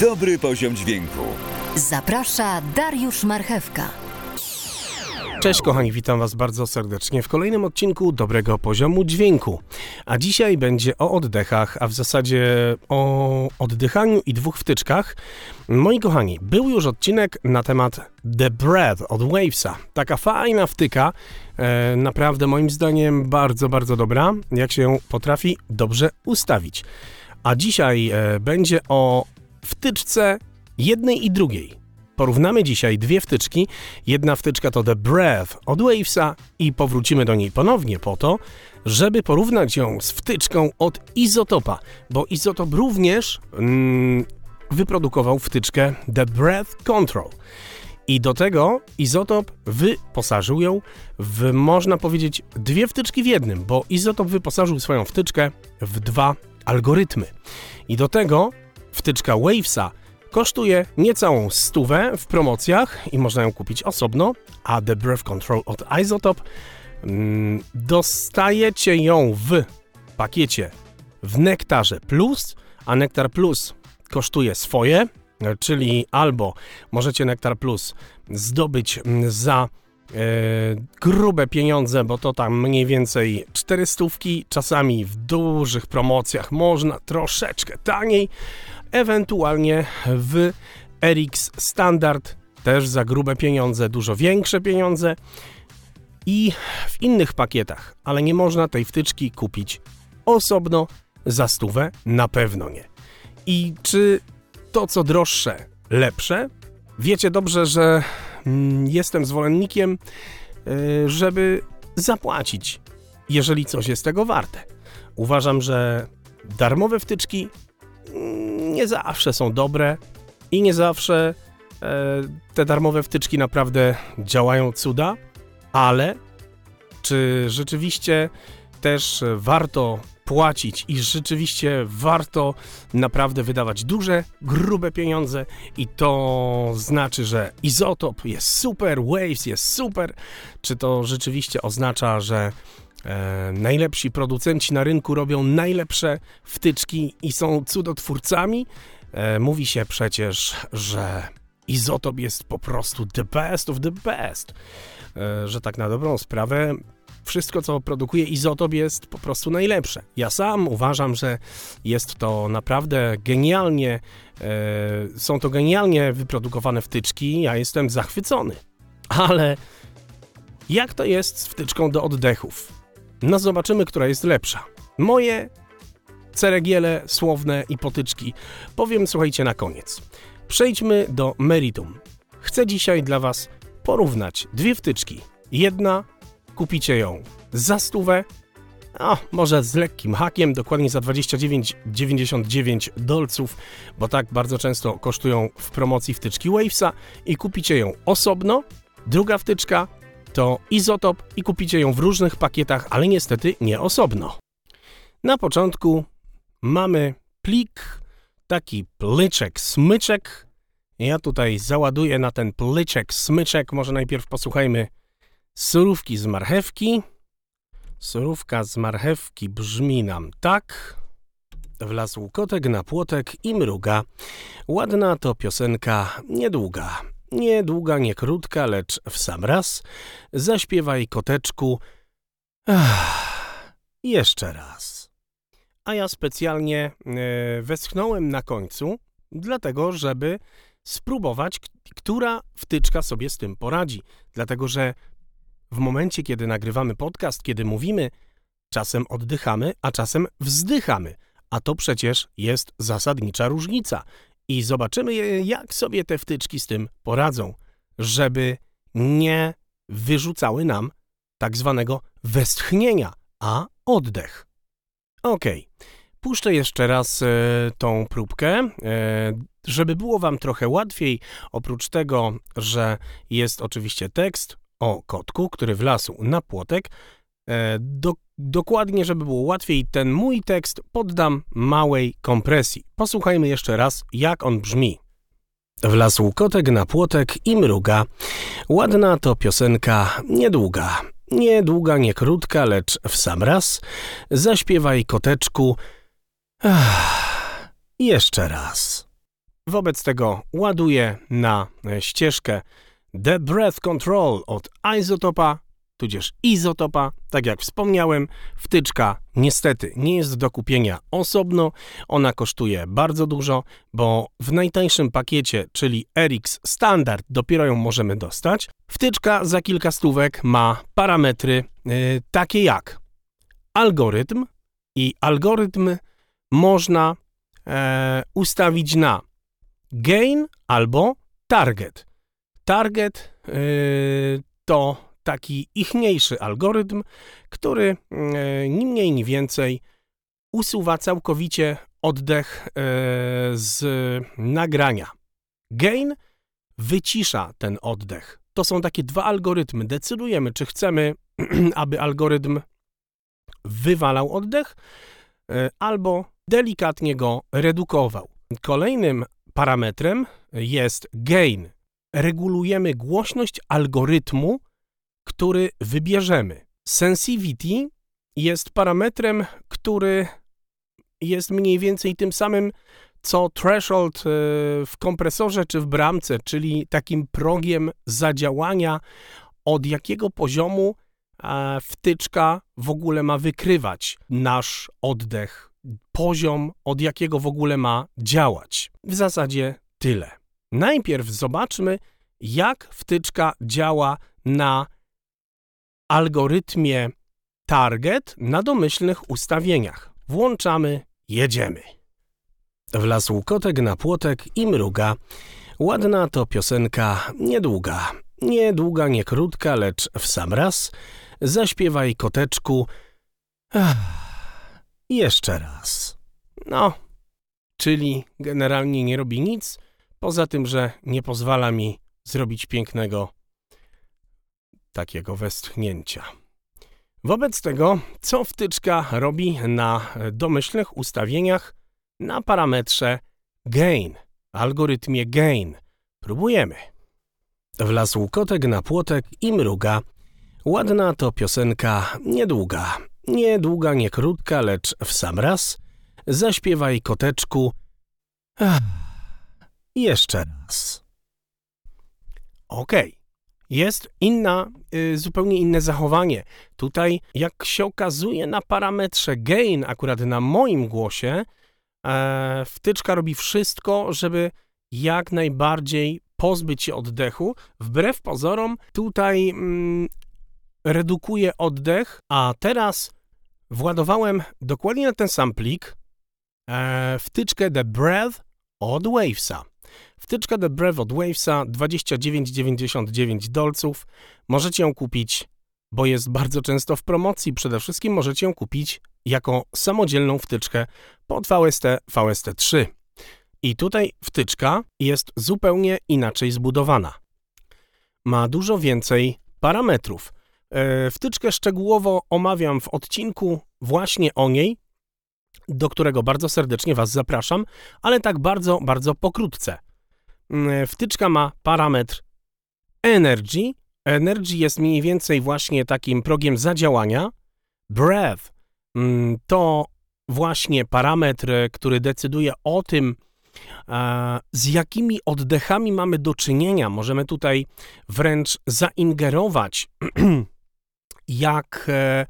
Dobry poziom dźwięku. Zaprasza Dariusz Marchewka. Cześć kochani, witam was bardzo serdecznie w kolejnym odcinku Dobrego Poziomu Dźwięku. A dzisiaj będzie o oddechach, a w zasadzie o oddychaniu i dwóch wtyczkach. Moi kochani, był już odcinek na temat The Breath od Wavesa. Taka fajna wtyka, e, naprawdę moim zdaniem bardzo, bardzo dobra, jak się ją potrafi dobrze ustawić. A dzisiaj e, będzie o wtyczce jednej i drugiej. Porównamy dzisiaj dwie wtyczki. Jedna wtyczka to The Breath od Wavesa i powrócimy do niej ponownie po to, żeby porównać ją z wtyczką od Izotopa, bo Izotop również mm, wyprodukował wtyczkę The Breath Control. I do tego Izotop wyposażył ją w, można powiedzieć, dwie wtyczki w jednym, bo Izotop wyposażył swoją wtyczkę w dwa algorytmy. I do tego wtyczka Wavesa kosztuje niecałą stówę w promocjach i można ją kupić osobno, a The Breath Control od Isotop mm, dostajecie ją w pakiecie w Nektarze Plus, a Nektar Plus kosztuje swoje, czyli albo możecie Nektar Plus zdobyć mm, za e, grube pieniądze, bo to tam mniej więcej 400, czasami w dużych promocjach można troszeczkę taniej, ewentualnie w RX Standard też za grube pieniądze, dużo większe pieniądze i w innych pakietach, ale nie można tej wtyczki kupić osobno za stówę, na pewno nie. I czy to co droższe lepsze? Wiecie dobrze, że mm, jestem zwolennikiem, y, żeby zapłacić, jeżeli coś jest tego warte. Uważam, że darmowe wtyczki nie zawsze są dobre i nie zawsze e, te darmowe wtyczki naprawdę działają cuda, ale czy rzeczywiście też warto płacić i rzeczywiście warto naprawdę wydawać duże, grube pieniądze i to znaczy, że Izotop jest super, Waves jest super, czy to rzeczywiście oznacza, że E, najlepsi producenci na rynku robią najlepsze wtyczki i są cudotwórcami. E, mówi się przecież, że Izotop jest po prostu the best of the best. E, że tak na dobrą sprawę wszystko, co produkuje Izotop jest po prostu najlepsze. Ja sam uważam, że jest to naprawdę genialnie, e, są to genialnie wyprodukowane wtyczki. Ja jestem zachwycony. Ale jak to jest z wtyczką do oddechów? No zobaczymy, która jest lepsza. Moje ceregiele słowne i potyczki powiem, słuchajcie, na koniec. Przejdźmy do meritum. Chcę dzisiaj dla Was porównać dwie wtyczki. Jedna, kupicie ją za stówę, a może z lekkim hakiem, dokładnie za 29,99 dolców, bo tak bardzo często kosztują w promocji wtyczki Wavesa i kupicie ją osobno. Druga wtyczka to izotop i kupicie ją w różnych pakietach, ale niestety nie osobno. Na początku mamy plik, taki plyczek, smyczek. Ja tutaj załaduję na ten plyczek, smyczek. Może najpierw posłuchajmy surówki z marchewki. Surówka z marchewki brzmi nam tak. Wlazł kotek na płotek i mruga. Ładna to piosenka, niedługa. Nie długa, nie krótka, lecz w sam raz. Zaśpiewaj koteczku. Ach, jeszcze raz. A ja specjalnie e, westchnąłem na końcu, dlatego żeby spróbować, która wtyczka sobie z tym poradzi. Dlatego, że w momencie, kiedy nagrywamy podcast, kiedy mówimy, czasem oddychamy, a czasem wzdychamy. A to przecież jest zasadnicza różnica i zobaczymy, jak sobie te wtyczki z tym poradzą, żeby nie wyrzucały nam tak zwanego westchnienia, a oddech. Ok, puszczę jeszcze raz e, tą próbkę, e, żeby było Wam trochę łatwiej. Oprócz tego, że jest oczywiście tekst o kotku, który wlazł na płotek, e, do, Dokładnie, żeby było łatwiej, ten mój tekst poddam małej kompresji. Posłuchajmy jeszcze raz, jak on brzmi. Wlazł kotek na płotek i mruga. Ładna to piosenka, niedługa. Niedługa, nie krótka, lecz w sam raz. Zaśpiewaj koteczku. Ach, jeszcze raz. Wobec tego ładuję na ścieżkę The Breath Control od Izotopa, tudzież Izotopa. Tak jak wspomniałem, wtyczka niestety nie jest do kupienia osobno. Ona kosztuje bardzo dużo, bo w najtańszym pakiecie, czyli RX Standard, dopiero ją możemy dostać. Wtyczka za kilka stówek ma parametry y, takie jak algorytm i algorytm można e, ustawić na gain albo target. Target y, to taki ichniejszy algorytm, który y, ni mniej, ni więcej usuwa całkowicie oddech y, z nagrania. Gain wycisza ten oddech. To są takie dwa algorytmy. Decydujemy, czy chcemy, aby algorytm wywalał oddech, y, albo delikatnie go redukował. Kolejnym parametrem jest gain. Regulujemy głośność algorytmu, który wybierzemy. Sensivity jest parametrem, który jest mniej więcej tym samym, co threshold e, w kompresorze czy w bramce, czyli takim progiem zadziałania, od jakiego poziomu wtyczka w ogóle ma wykrywać nasz oddech, poziom, od jakiego w ogóle ma działać. W zasadzie tyle. Najpierw zobaczmy, jak wtyczka działa na algorytmie target na domyślnych ustawieniach. Włączamy, jedziemy. Wlazł kotek na płotek i mruga. Ładna to piosenka, niedługa. Niedługa, nie krótka, lecz w sam raz. Zaśpiewaj koteczku. Jeszcze raz. No, czyli generalnie nie robi nic, poza tym, że nie pozwala mi zrobić pięknego takiego westchnięcia. Wobec tego, co wtyczka robi na domyślnych ustawieniach na parametrze gain, algorytmie gain. Próbujemy. Wlazł kotek na płotek i mruga. Ładna to piosenka, niedługa. Niedługa, nie krótka, lecz w sam raz. Zaśpiewaj koteczku. Ach, jeszcze raz. Okej. Okay jest inna, y, zupełnie inne zachowanie. Tutaj, jak się okazuje na parametrze gain, akurat na moim głosie, e, wtyczka robi wszystko, żeby jak najbardziej pozbyć się oddechu. Wbrew pozorom, tutaj mm, redukuje oddech, a teraz władowałem dokładnie na ten sam plik e, wtyczkę The Breath od Wavesa. Wtyczka The Breath od Wavesa 29,99 dolców. Możecie ją kupić, bo jest bardzo często w promocji. Przede wszystkim możecie ją kupić jako samodzielną wtyczkę pod VST VST3. I tutaj wtyczka jest zupełnie inaczej zbudowana. Ma dużo więcej parametrów. E, wtyczkę szczegółowo omawiam w odcinku właśnie o niej, do którego bardzo serdecznie Was zapraszam, ale tak bardzo, bardzo pokrótce. Mm, wtyczka ma parametr energy. Energy jest mniej więcej właśnie takim progiem zadziałania. Breath mm, to właśnie parametr, który decyduje o tym, z jakimi oddechami mamy do czynienia. Możemy tutaj wręcz zaingerować, jak, e,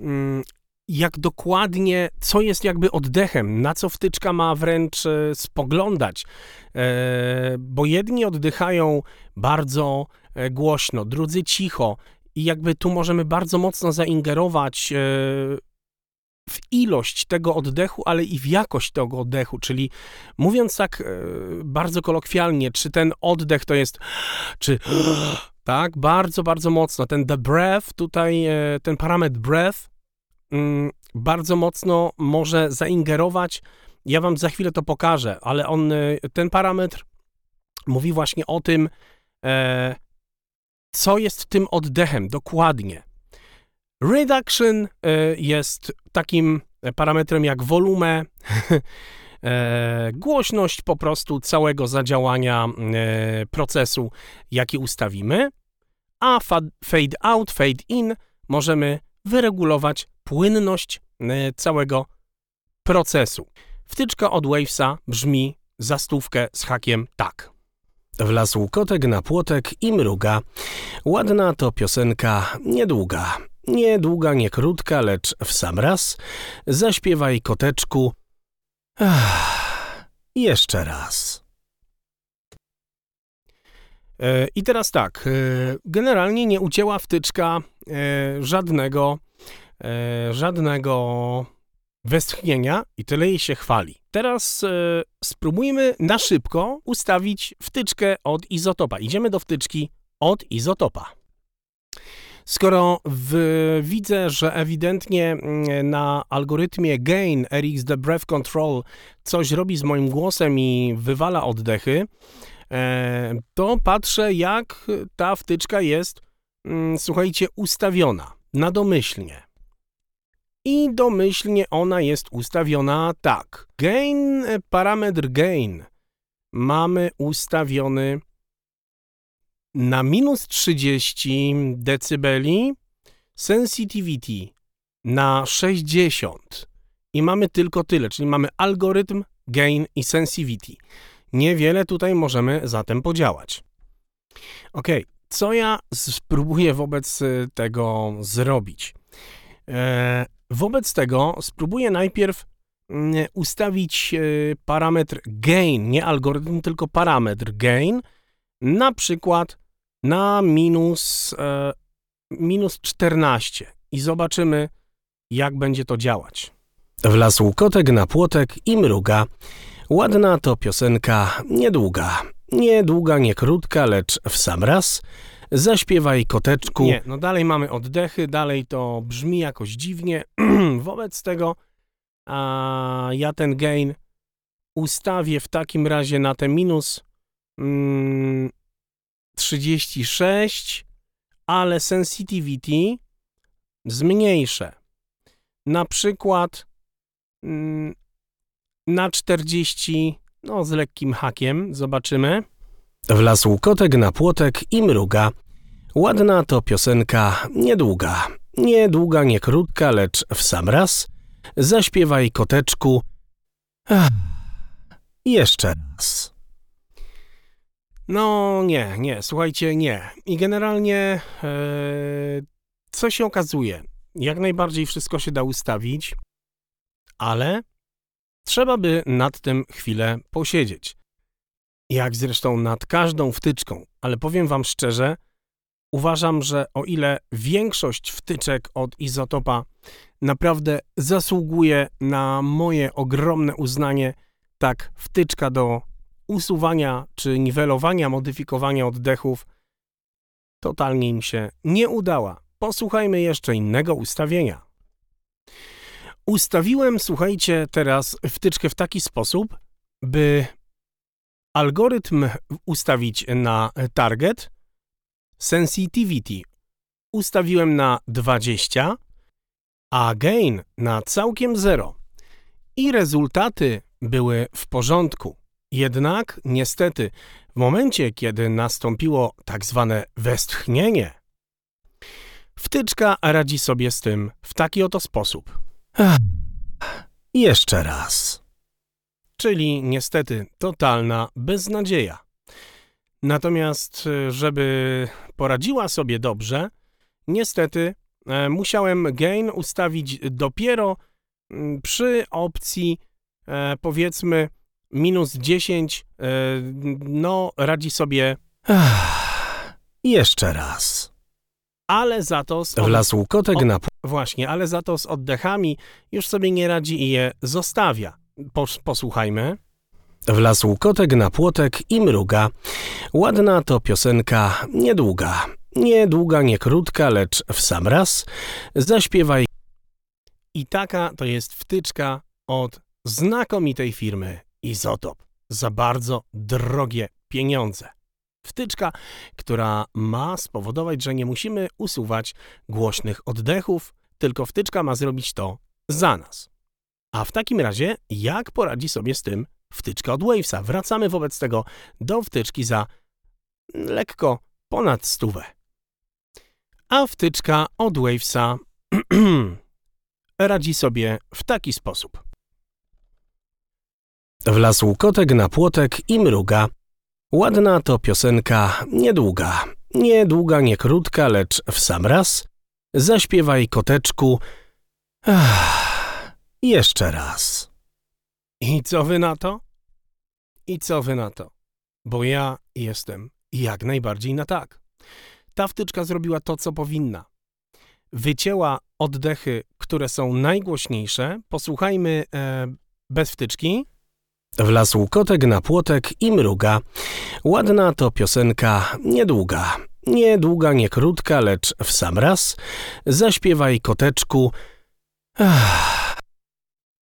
mm, jak dokładnie, co jest jakby oddechem, na co wtyczka ma wręcz e, spoglądać. E, bo jedni oddychają bardzo e, głośno, drudzy cicho, i jakby tu możemy bardzo mocno zaingerować w ilość tego oddechu, ale i w jakość tego oddechu, czyli mówiąc tak bardzo kolokwialnie, czy ten oddech to jest, czy tak, bardzo, bardzo mocno, ten the breath, tutaj ten parametr breath bardzo mocno może zaingerować. Ja wam za chwilę to pokażę, ale on, y, ten parametr mówi właśnie o tym, e, co jest tym oddechem dokładnie. Reduction e, jest takim parametrem jak wolumę, e, głośność po prostu całego zadziałania procesu, jaki ustawimy, a fade out, fade in możemy wyregulować płynność e, całego procesu. Wtyczka od Wavesa brzmi za stówkę z hakiem tak. Wlazł kotek na płotek i mruga. Ładna to piosenka, niedługa. Niedługa, nie krótka, lecz w sam raz. Zaśpiewaj koteczku. Ach, jeszcze raz. E, I teraz tak, e, generalnie nie ucięła wtyczka żadnego, żadnego westchnienia i tyle jej się chwali. Teraz e, spróbujmy na szybko ustawić wtyczkę od izotopa. Idziemy do wtyczki od izotopa. Skoro w, widzę, że ewidentnie mm, na algorytmie Gain RX The Breath Control coś robi z moim głosem i wywala oddechy, e, to patrzę, jak ta wtyczka jest, mm, słuchajcie, ustawiona na domyślnie. I domyślnie ona jest ustawiona tak. Gain, e, parametr gain mamy ustawiony na minus 30 decybeli, sensitivity na 60 i mamy tylko tyle, czyli mamy algorytm, gain i sensitivity. Niewiele tutaj możemy zatem podziałać. Ok, co ja spróbuję wobec e, tego zrobić? E, wobec tego spróbuję najpierw mm, ustawić e, parametr gain, nie algorytm, tylko parametr gain, na przykład na minus, e, minus 14 i zobaczymy, jak będzie to działać. Wlazł kotek na płotek i mruga. Ładna to piosenka, niedługa. Niedługa, nie krótka, lecz w sam raz. Zaśpiewaj koteczku. Nie, no dalej mamy oddechy, dalej to brzmi jakoś dziwnie. Wobec tego a, ja ten gain ustawię w takim razie na te minus mm, 36, ale sensitivity zmniejszę. Na przykład mm, na 40, no z lekkim hakiem, zobaczymy. Wlazł kotek na płotek i mruga. Ładna to piosenka, niedługa. Niedługa, nie krótka, lecz w sam raz. Zaśpiewaj koteczku. Ach, jeszcze raz. No nie, nie, słuchajcie, nie. I generalnie e, co się okazuje? Jak najbardziej wszystko się da ustawić, ale trzeba by nad tym chwilę posiedzieć. Jak zresztą nad każdą wtyczką, ale powiem Wam szczerze, uważam, że o ile większość wtyczek od izotopa naprawdę zasługuje na moje ogromne uznanie, tak wtyczka do usuwania czy niwelowania, modyfikowania oddechów totalnie im się nie udała. Posłuchajmy jeszcze innego ustawienia. Ustawiłem, słuchajcie, teraz wtyczkę w taki sposób, by algorytm ustawić na target, sensitivity ustawiłem na 20, a gain na całkiem 0. I rezultaty były w porządku. Jednak niestety w momencie, kiedy nastąpiło tak zwane westchnienie, wtyczka radzi sobie z tym w taki oto sposób. Ach, jeszcze raz. Czyli niestety totalna beznadzieja. Natomiast, żeby poradziła sobie dobrze, niestety e, musiałem gain ustawić dopiero m, przy opcji e, powiedzmy minus 10, e, no radzi sobie jeszcze raz. Ale za to z od... Wlazł kotek od- na Właśnie, ale za to z oddechami już sobie nie radzi i je zostawia. Pos- posłuchajmy. Wlazł kotek na płotek i mruga. Ładna to piosenka, niedługa. Niedługa, nie krótka, lecz w sam raz. Zaśpiewaj I taka to jest wtyczka od znakomitej firmy Izotop za bardzo drogie pieniądze. Wtyczka, która ma spowodować, że nie musimy usuwać głośnych oddechów, tylko wtyczka ma zrobić to za nas. A w takim razie, jak poradzi sobie z tym wtyczka od Wavesa? Wracamy wobec tego do wtyczki za lekko ponad stówę. A wtyczka od Wavesa radzi sobie w taki sposób. Wlazł kotek na płotek i mruga. Ładna to piosenka niedługa. Niedługa, nie krótka, lecz w sam raz. Zaśpiewaj koteczku. Ach, jeszcze raz. I co wy na to? I co wy na to? Bo ja jestem jak najbardziej na tak. Ta wtyczka zrobiła to, co powinna. Wycięła oddechy, które są najgłośniejsze. Posłuchajmy e, bez wtyczki. Wlazł kotek na płotek i mruga. Ładna to piosenka niedługa. Niedługa, nie krótka, lecz w sam raz. Zaśpiewaj koteczku. Ach,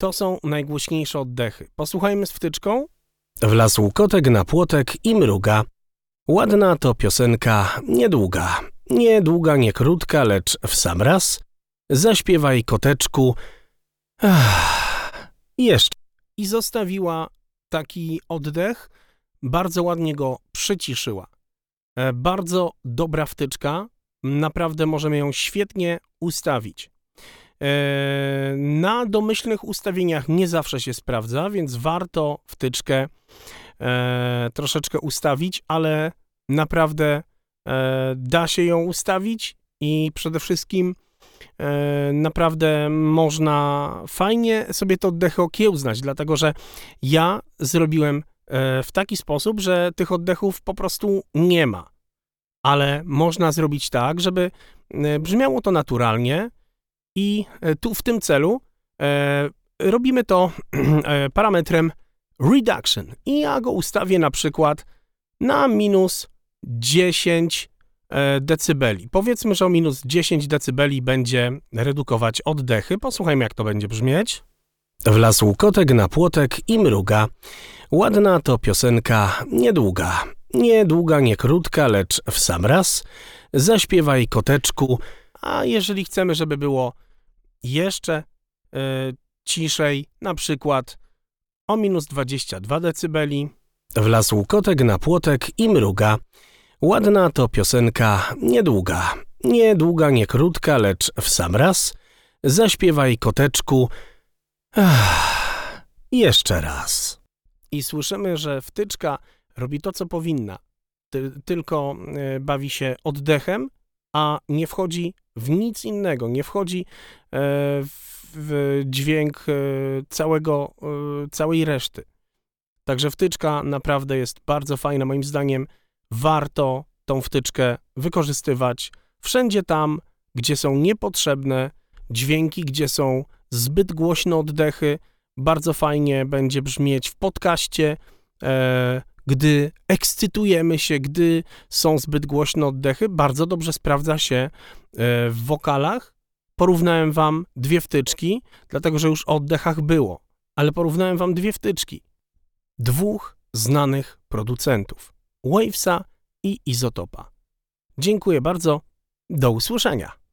To są najgłośniejsze oddechy. Posłuchajmy z wtyczką. Wlazł kotek na płotek i mruga. Ładna to piosenka niedługa. Niedługa, nie krótka, lecz w sam raz. Zaśpiewaj koteczku. Ach, jeszcze. i zostawiła taki oddech, bardzo ładnie go przyciszyła. E, Bardzo dobra wtyczka, naprawdę możemy ją świetnie ustawić. E, Na domyślnych ustawieniach nie zawsze się sprawdza, więc warto wtyczkę e, troszeczkę ustawić, ale naprawdę e, da się ją ustawić i przede wszystkim naprawdę można fajnie sobie te oddechy okiełznać, dlatego że ja zrobiłem w taki sposób, że tych oddechów po prostu nie ma. Ale można zrobić tak, żeby brzmiało to naturalnie i e, tu w tym celu e, robimy to e, parametrem reduction i ja go ustawię na przykład na minus 10 e, decybeli. Powiedzmy, że o minus 10 decybeli będzie redukować oddechy. Posłuchajmy, jak to będzie brzmieć. Wlazł kotek na płotek i mruga. Ładna to piosenka niedługa. Niedługa, nie krótka, lecz w sam raz. Zaśpiewaj koteczku. A jeżeli chcemy, żeby było jeszcze e, ciszej, na przykład o minus 22 decybeli, Wlazł kotek na płotek i mruga. Ładna to piosenka niedługa. Niedługa, nie krótka, lecz w sam raz. Zaśpiewaj koteczku. Ach, jeszcze raz. i słyszymy, że wtyczka robi to, co powinna. Ty, tylko e, bawi się oddechem, a nie wchodzi w nic innego, nie wchodzi e, w, dźwięk e, całego, e, całej reszty. Także wtyczka naprawdę jest bardzo fajna. Moim zdaniem warto tą wtyczkę wykorzystywać wszędzie tam, gdzie są niepotrzebne dźwięki, gdzie są zbyt głośne oddechy. Bardzo fajnie będzie brzmieć w podcaście, gdy ekscytujemy się, gdy są zbyt głośne oddechy. Bardzo dobrze sprawdza się e, w wokalach. Porównałem wam dwie wtyczki, dlatego że już o oddechach było, ale porównałem wam dwie wtyczki dwóch znanych producentów Wavesa i Izotopa. Dziękuję bardzo. Do usłyszenia.